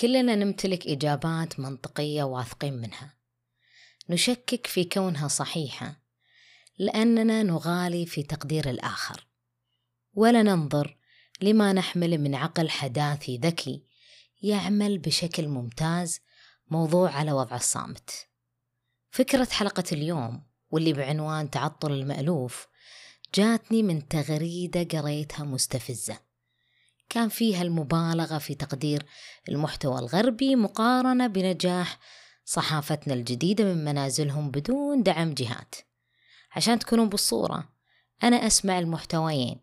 كلنا نمتلك إجابات منطقية واثقين منها. نشكك في كونها صحيحة لأننا نغالي في تقدير الآخر. ولا ننظر لما نحمل من عقل حداثي ذكي يعمل بشكل ممتاز موضوع على وضع الصامت. فكرة حلقة اليوم واللي بعنوان تعطل المألوف جاتني من تغريدة قريتها مستفزة. كان فيها المبالغة في تقدير المحتوى الغربي مقارنة بنجاح صحافتنا الجديدة من منازلهم بدون دعم جهات. عشان تكونوا بالصورة أنا أسمع المحتويين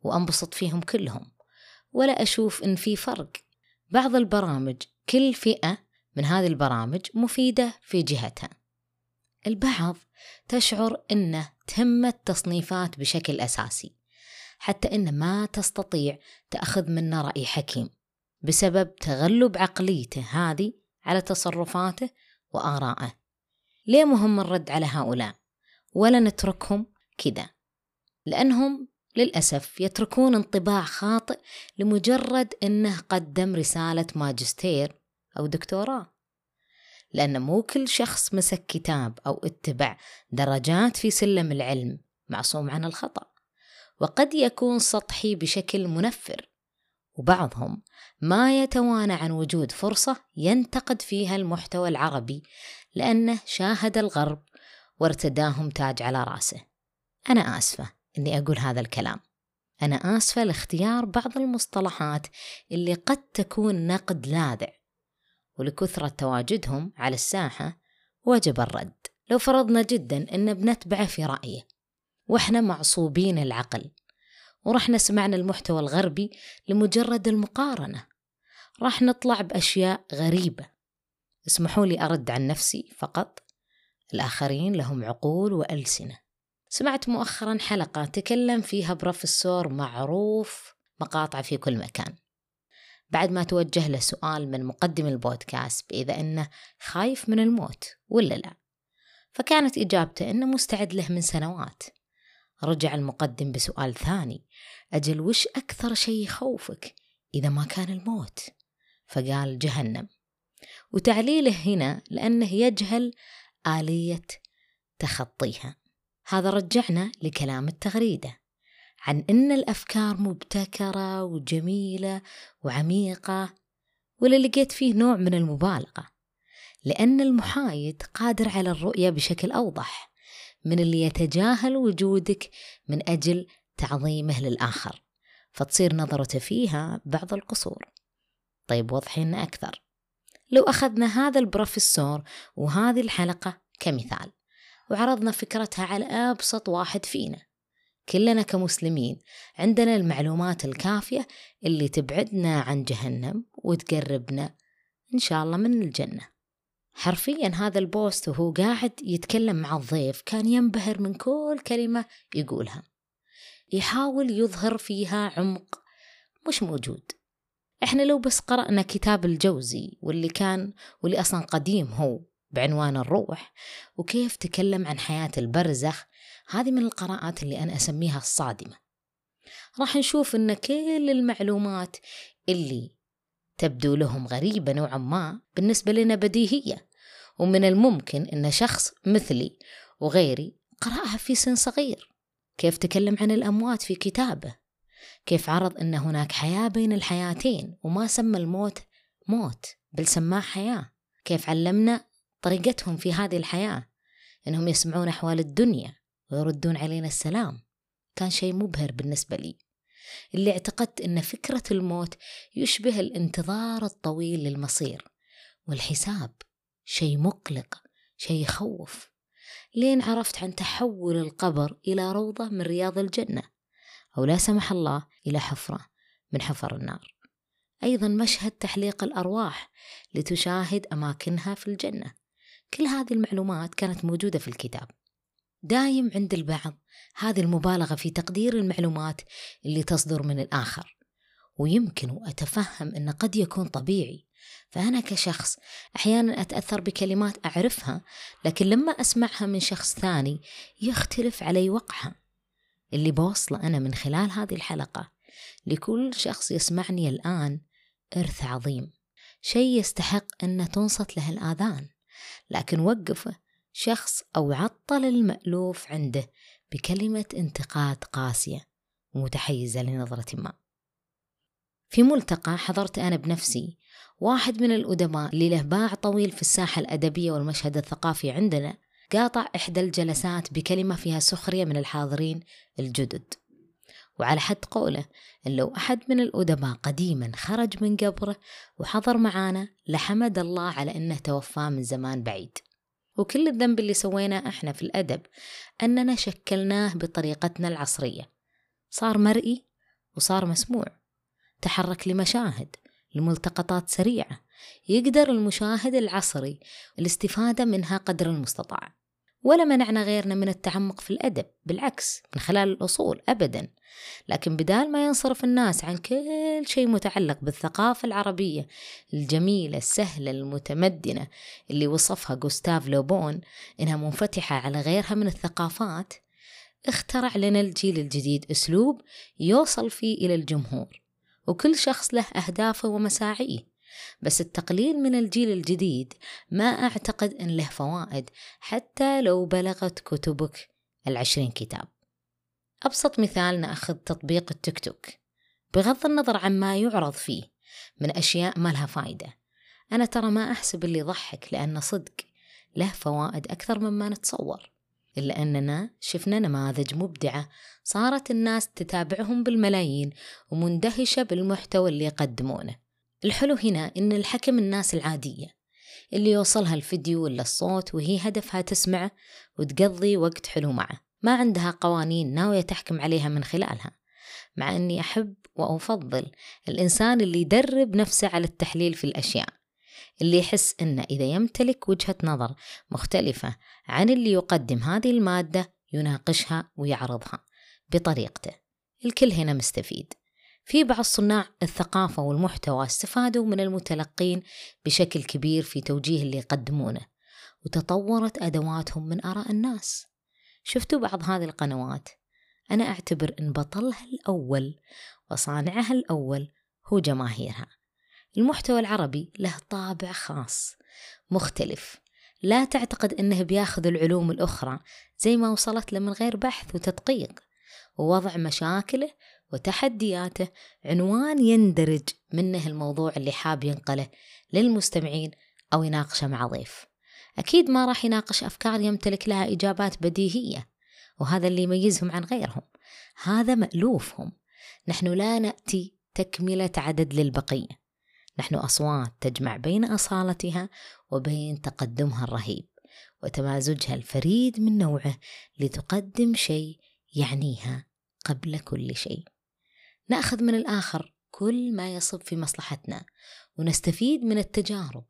وأنبسط فيهم كلهم ولا أشوف إن في فرق. بعض البرامج كل فئة من هذه البرامج مفيدة في جهتها. البعض تشعر أنه تهم التصنيفات بشكل أساسي. حتى أنه ما تستطيع تأخذ منه رأي حكيم بسبب تغلب عقليته هذه على تصرفاته وآرائه ليه مهم الرد على هؤلاء؟ ولا نتركهم كذا. لأنهم للأسف يتركون انطباع خاطئ لمجرد أنه قدم رسالة ماجستير أو دكتوراه. لأن مو كل شخص مسك كتاب أو اتبع درجات في سلم العلم معصوم عن الخطأ. وقد يكون سطحي بشكل منفر. وبعضهم ما يتوانى عن وجود فرصة ينتقد فيها المحتوى العربي لأنه شاهد الغرب وارتداهم تاج على رأسه. أنا آسفة إني أقول هذا الكلام. أنا آسفة لاختيار بعض المصطلحات اللي قد تكون نقد لاذع ولكثرة تواجدهم على الساحة وجب الرد. لو فرضنا جدا أن بنتبعه في رأيه وإحنا معصوبين العقل. ورحنا سمعنا المحتوى الغربي لمجرد المقارنة. راح نطلع بأشياء غريبة. اسمحوا لي أرد عن نفسي فقط. الآخرين لهم عقول وألسنة. سمعت مؤخرا حلقة تكلم فيها بروفيسور معروف مقاطع في كل مكان. بعد ما توجه له سؤال من مقدم البودكاست بإذا أنه خايف من الموت ولا لا. فكانت إجابته أنه مستعد له من سنوات. رجع المقدم بسؤال ثاني. أجل وش أكثر شيء يخوفك إذا ما كان الموت؟ فقال جهنم. وتعليله هنا لأنه يجهل آلية تخطيها. هذا رجعنا لكلام التغريدة عن أن الأفكار مبتكرة وجميلة وعميقة ولا لقيت فيه نوع من المبالغة لأن المحايد قادر على الرؤية بشكل أوضح. من اللي يتجاهل وجودك من أجل تعظيمه للآخر فتصير نظرته فيها بعض القصور. طيب وضحين أكثر. لو أخذنا هذا البروفيسور وهذه الحلقة كمثال وعرضنا فكرتها على أبسط واحد فينا كلنا كمسلمين عندنا المعلومات الكافية اللي تبعدنا عن جهنم وتقربنا إن شاء الله من الجنة. حرفيا هذا البوست وهو قاعد يتكلم مع الضيف كان ينبهر من كل كلمة يقولها. يحاول يظهر فيها عمق مش موجود. إحنا لو بس قرأنا كتاب الجوزي واللي كان واللي أصلا قديم هو بعنوان الروح وكيف تكلم عن حياة البرزخ هذه من القراءات اللي أنا أسميها الصادمة. راح نشوف أن كل المعلومات اللي تبدو لهم غريبة نوعا ما بالنسبة لنا بديهية. ومن الممكن أن شخص مثلي وغيري قرأها في سن صغير. كيف تكلم عن الأموات في كتابه؟ كيف عرض أن هناك حياة بين الحياتين وما سمى الموت موت بل سماه حياة؟ كيف علمنا طريقتهم في هذه الحياة؟ إنهم يسمعون أحوال الدنيا ويردون علينا السلام. كان شيء مبهر بالنسبة لي. اللي اعتقدت أن فكرة الموت يشبه الانتظار الطويل للمصير والحساب. شيء مقلق شيء يخوف. لين عرفت عن تحول القبر إلى روضة من رياض الجنة أو لا سمح الله إلى حفرة من حفر النار. أيضا مشهد تحليق الأرواح لتشاهد أماكنها في الجنة. كل هذه المعلومات كانت موجودة في الكتاب. دايم عند البعض هذه المبالغة في تقدير المعلومات اللي تصدر من الآخر. ويمكن أتفهم أنه قد يكون طبيعي فأنا كشخص أحيانا أتأثر بكلمات أعرفها لكن لما أسمعها من شخص ثاني يختلف علي وقعها اللي بوصله أنا من خلال هذه الحلقة. لكل شخص يسمعني الآن إرث عظيم. شيء يستحق أن تنصت له الآذان لكن وقفه شخص أو عطل المألوف عنده بكلمة انتقاد قاسية ومتحيزة لنظرة ما. في ملتقى حضرت أنا بنفسي واحد من الأدباء اللي له باع طويل في الساحة الأدبية والمشهد الثقافي عندنا قاطع إحدى الجلسات بكلمة فيها سخرية من الحاضرين الجدد. وعلى حد قوله إن لو أحد من الأدباء قديما خرج من قبره وحضر معانا لحمد الله على أنه توفى من زمان بعيد. وكل الذنب اللي سويناه إحنا في الأدب أننا شكلناه بطريقتنا العصرية. صار مرئي وصار مسموع. تحرك لمشاهد لملتقطات سريعة. يقدر المشاهد العصري الاستفادة منها قدر المستطاع. ولا منعنا غيرنا من التعمق في الأدب بالعكس من خلال الأصول أبدا. لكن بدال ما ينصرف الناس عن كل شيء متعلق بالثقافة العربية الجميلة السهلة المتمدنة اللي وصفها جوستاف لوبون إنها منفتحة على غيرها من الثقافات اخترع لنا الجيل الجديد أسلوب يوصل فيه إلى الجمهور. وكل شخص له أهدافه ومساعيه. بس التقليل من الجيل الجديد ما أعتقد أن له فوائد حتى لو بلغت كتبك العشرين كتاب. أبسط مثال نأخذ تطبيق التيك توك. بغض النظر عن ما يعرض فيه من أشياء ما لها فايدة. أنا ترى ما أحسب اللي يضحك لأن صدق له فوائد أكثر مما نتصور. إلا أننا شفنا نماذج مبدعة صارت الناس تتابعهم بالملايين ومندهشة بالمحتوى اللي يقدمونه. الحلو هنا إن الحكم الناس العادية اللي يوصلها الفيديو ولا الصوت وهي هدفها تسمعه وتقضي وقت حلو معه. ما عندها قوانين ناوية تحكم عليها من خلالها مع أني أحب وأفضل الإنسان اللي يدرب نفسه على التحليل في الأشياء. اللي يحس أنه إذا يمتلك وجهة نظر مختلفة عن اللي يقدم هذه المادة يناقشها ويعرضها بطريقته. الكل هنا مستفيد. في بعض صناع الثقافة والمحتوى استفادوا من المتلقين بشكل كبير في توجيه اللي يقدمونه وتطورت أدواتهم من آراء الناس. شفتوا بعض هذه القنوات؟ أنا أعتبر أن بطلها الأول وصانعها الأول هو جماهيرها. المحتوى العربي له طابع خاص مختلف. لا تعتقد أنه بياخذ العلوم الأخرى زي ما وصلت له من غير بحث وتدقيق. ووضع مشاكله وتحدياته عنوان يندرج منه الموضوع اللي حاب ينقله للمستمعين أو يناقشه مع ضيف. أكيد ما راح يناقش أفكار يمتلك لها إجابات بديهية وهذا اللي يميزهم عن غيرهم. هذا مألوفهم. نحن لا نأتي تكملة عدد للبقية. نحن أصوات تجمع بين أصالتها وبين تقدمها الرهيب وتمازجها الفريد من نوعه لتقدم شيء يعنيها قبل كل شيء. نأخذ من الآخر كل ما يصب في مصلحتنا ونستفيد من التجارب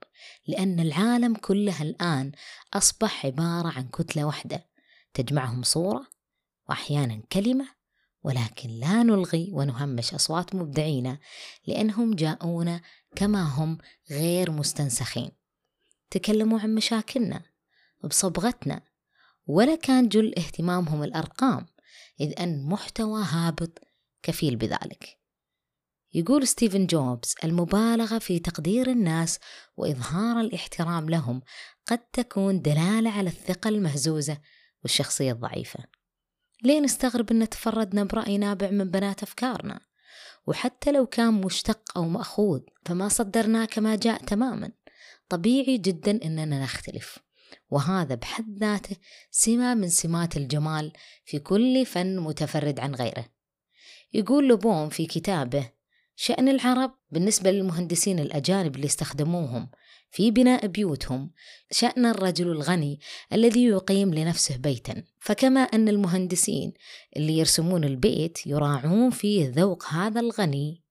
لأن العالم كله الآن أصبح عبارة عن كتلة واحدة تجمعهم صورة وأحيانا كلمة ولكن لا نلغي ونهمش أصوات مبدعين لأنهم جاءونا كما هم غير مستنسخين. تكلموا عن مشاكلنا بصبغتنا ولا كان جل اهتمامهم الأرقام إذ أن محتوى هابط كفيل بذلك. يقول ستيفن جوبز المبالغة في تقدير الناس وإظهار الاحترام لهم قد تكون دلالة على الثقة المهزوزة والشخصية الضعيفة. ليه نستغرب أن تفردنا برأي نابع من بنات أفكارنا؟ وحتى لو كان مشتق أو مأخوذ فما صدرناه كما جاء تماما. طبيعي جدا أننا نختلف. وهذا بحد ذاته سمة من سمات الجمال في كل فن متفرد عن غيره. يقول لوبون في كتابه شأن العرب بالنسبة للمهندسين الأجانب اللي استخدموهم في بناء بيوتهم شأن الرجل الغني الذي يقيم لنفسه بيتا. فكما أن المهندسين اللي يرسمون البيت يراعون فيه ذوق هذا الغني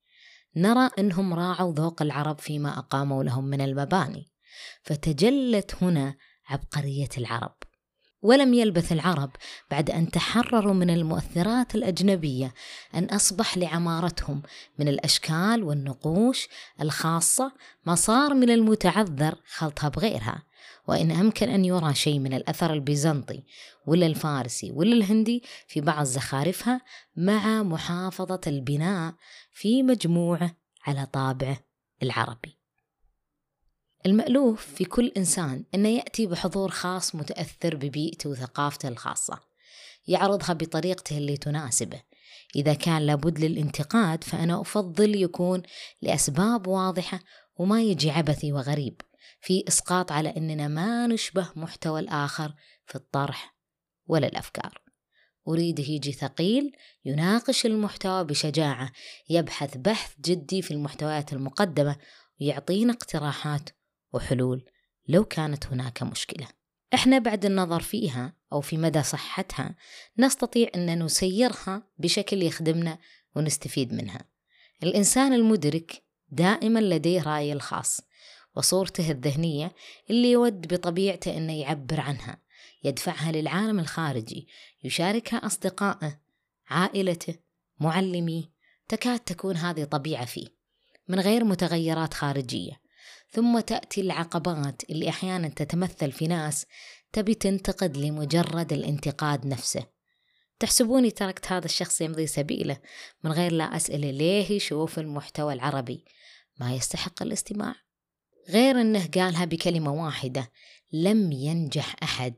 نرى أنهم راعوا ذوق العرب فيما أقاموا لهم من المباني. فتجلت هنا عبقرية العرب. ولم يلبث العرب بعد أن تحرروا من المؤثرات الأجنبية أن أصبح لعمارتهم من الأشكال والنقوش الخاصة ما صار من المتعذر خلطها بغيرها. وإن أمكن أن يرى شيء من الأثر البيزنطي ولا الفارسي ولا الهندي في بعض زخارفها مع محافظة البناء في مجموعه على طابعه العربي. المألوف في كل إنسان أنه يأتي بحضور خاص متأثر ببيئته وثقافته الخاصة. يعرضها بطريقته اللي تناسبه. إذا كان لابد للانتقاد فأنا أفضل يكون لأسباب واضحة وما يجي عبثي وغريب. في إسقاط على أننا ما نشبه محتوى الآخر في الطرح ولا الأفكار. أريده يجي ثقيل يناقش المحتوى بشجاعة يبحث بحث جدي في المحتويات المقدمة ويعطينا اقتراحات وحلول لو كانت هناك مشكلة. إحنا بعد النظر فيها أو في مدى صحتها نستطيع أن نسيرها بشكل يخدمنا ونستفيد منها. الإنسان المدرك دائما لديه رأيه الخاص وصورته الذهنية اللي يود بطبيعته أنه يعبر عنها يدفعها للعالم الخارجي يشاركها أصدقائه عائلته معلميه تكاد تكون هذه طبيعة فيه من غير متغيرات خارجية. ثم تأتي العقبات اللي أحيانا تتمثل في ناس تبي تنتقد لمجرد الانتقاد نفسه. تحسبوني تركت هذا الشخص يمضي سبيله من غير لا أسأله ليه يشوف المحتوى العربي. ما يستحق الاستماع. غير أنه قالها بكلمة واحدة لم ينجح أحد.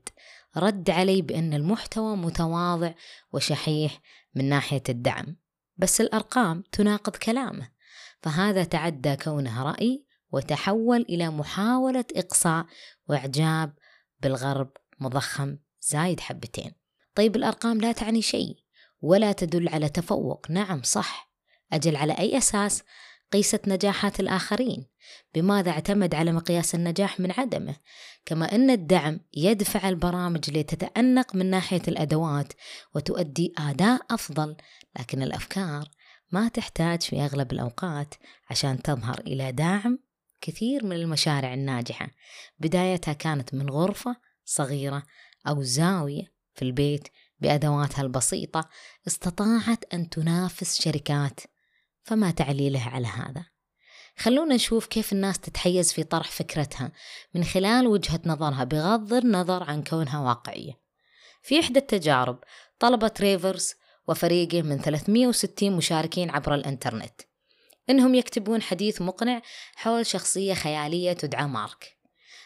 رد علي بأن المحتوى متواضع وشحيح من ناحية الدعم بس الأرقام تناقض كلامه فهذا تعدى كونه رأي وتحول إلى محاولة إقصاء وإعجاب بالغرب مضخم زايد حبتين. طيب الأرقام لا تعني شيء ولا تدل على تفوق. نعم صح. أجل على أي أساس قيست نجاحات الآخرين؟ بماذا اعتمد على مقياس النجاح من عدمه؟ كما أن الدعم يدفع البرامج لتتأنق من ناحية الأدوات وتؤدي أداء أفضل لكن الأفكار ما تحتاج في أغلب الأوقات عشان تظهر إلى داعم كثير من المشاريع الناجحة. بدايتها كانت من غرفة صغيرة أو زاوية في البيت بأدواتها البسيطة استطاعت أن تنافس شركات فما تعليله على هذا. خلونا نشوف كيف الناس تتحيز في طرح فكرتها من خلال وجهة نظرها بغض النظر عن كونها واقعية. في إحدى التجارب طلب ريفرز وفريقه من 360 مشاركين عبر الإنترنت. إنهم يكتبون حديث مقنع حول شخصية خيالية تدعى مارك.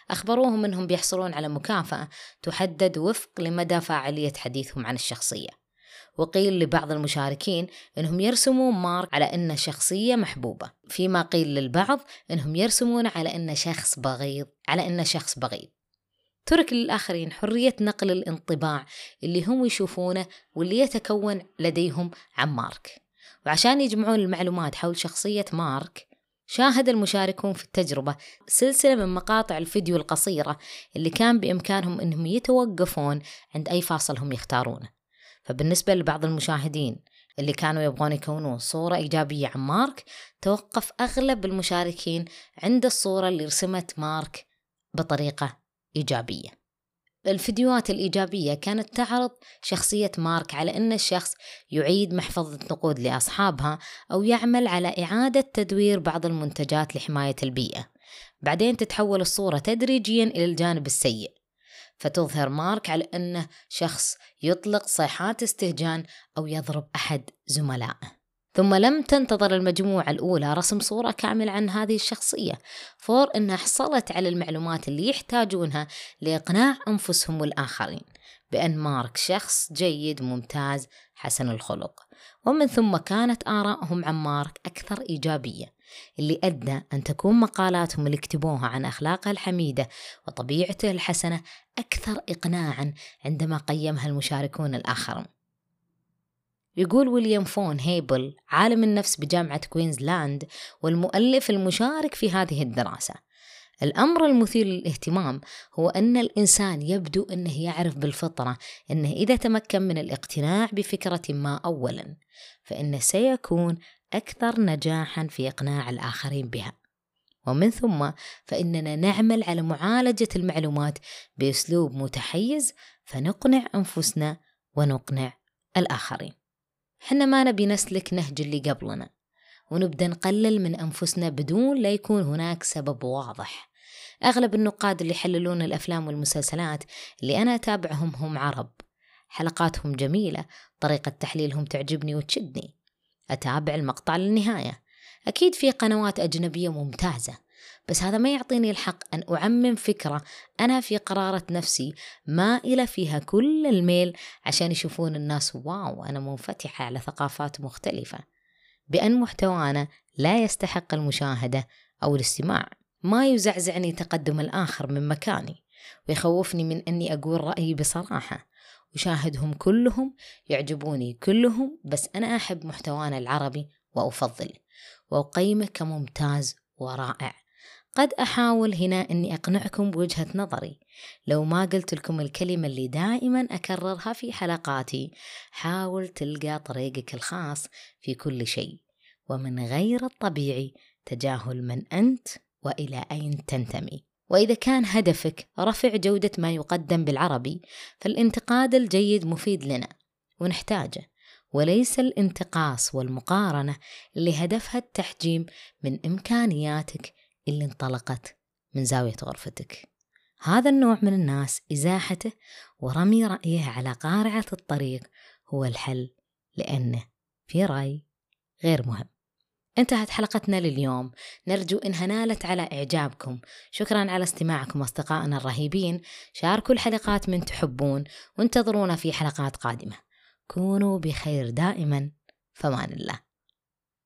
أخبروهم أنهم بيحصلون على مكافأة تحدد وفق لمدى فاعلية حديثهم عن الشخصية. وقيل لبعض المشاركين أنهم يرسمون مارك على أنه شخصية محبوبة فيما قيل للبعض أنهم يرسمون على أنه شخص بغيض على أنه شخص بغيض. ترك للآخرين حرية نقل الانطباع اللي هم يشوفونه واللي يتكون لديهم عن مارك. وعشان يجمعون المعلومات حول شخصية مارك شاهد المشاركون في التجربة سلسلة من مقاطع الفيديو القصيرة اللي كان بإمكانهم أنهم يتوقفون عند أي فاصل هم يختارونه فبالنسبة لبعض المشاهدين اللي كانوا يبغون يكونون صورة إيجابية عن مارك توقف أغلب المشاركين عند الصورة اللي رسمت مارك بطريقة إيجابية. الفيديوهات الإيجابية كانت تعرض شخصية مارك على أن الشخص يعيد محفظة نقود لأصحابها أو يعمل على إعادة تدوير بعض المنتجات لحماية البيئة. بعدين تتحول الصورة تدريجيا إلى الجانب السيء. فتظهر مارك على أنه شخص يطلق صيحات استهجان أو يضرب أحد زملائه. ثم لم تنتظر المجموعة الأولى رسم صورة كاملة عن هذه الشخصية فور أنها حصلت على المعلومات اللي يحتاجونها لإقناع أنفسهم والآخرين بأن مارك شخص جيد ممتاز حسن الخلق. ومن ثم كانت آرائهم عن مارك أكثر إيجابية اللي أدى أن تكون مقالاتهم اللي كتبوها عن أخلاقه الحميدة وطبيعته الحسنة أكثر إقناعا عندما قيمها المشاركون الآخرون. يقول ويليام فون هيبل عالم النفس بجامعة كوينزلاند والمؤلف المشارك في هذه الدراسة. الأمر المثير للاهتمام هو أن الإنسان يبدو أنه يعرف بالفطرة أنه إذا تمكن من الاقتناع بفكرة ما أولا فإنه سيكون أكثر نجاحا في إقناع الآخرين بها. ومن ثم فإننا نعمل على معالجة المعلومات بأسلوب متحيز فنقنع أنفسنا ونقنع الآخرين. حنا ما نبي نسلك نهج اللي قبلنا ونبدأ نقلل من أنفسنا بدون لا يكون هناك سبب واضح. أغلب النقاد اللي يحللون الأفلام والمسلسلات اللي أنا أتابعهم هم عرب. حلقاتهم جميلة طريقة تحليلهم تعجبني وتشدني. أتابع المقطع للنهاية. أكيد في قنوات أجنبية ممتازة. بس هذا ما يعطيني الحق أن أعمم فكرة أنا في قرارة نفسي مائلة فيها كل الميل عشان يشوفون الناس واو أنا منفتحة على ثقافات مختلفة. بأن محتوانا لا يستحق المشاهدة أو الاستماع. ما يزعزعني تقدم الآخر من مكاني ويخوفني من أني أقول رأيي بصراحة. أشاهدهم كلهم يعجبوني كلهم بس أنا أحب محتوانا العربي وأفضل. وأقيمه كممتاز ورائع. قد أحاول هنا أني أقنعكم بوجهة نظري. لو ما قلت لكم الكلمة اللي دائما أكررها في حلقاتي حاول تلقى طريقك الخاص في كل شيء. ومن غير الطبيعي تجاهل من أنت وإلى أين تنتمي. وإذا كان هدفك رفع جودة ما يقدم بالعربي فالانتقاد الجيد مفيد لنا ونحتاجه. وليس الانتقاص والمقارنة اللي هدفها التحجيم من إمكانياتك اللي انطلقت من زاوية غرفتك. هذا النوع من الناس إزاحته ورمي رأيه على قارعة الطريق هو الحل لأنه في رأي غير مهم. انتهت حلقتنا لليوم. نرجو إنها نالت على إعجابكم. شكرا على استماعكم أصدقائنا الرهيبين. شاركوا الحلقات من تحبون وانتظرونا في حلقات قادمة. كونوا بخير دائما. فمان الله.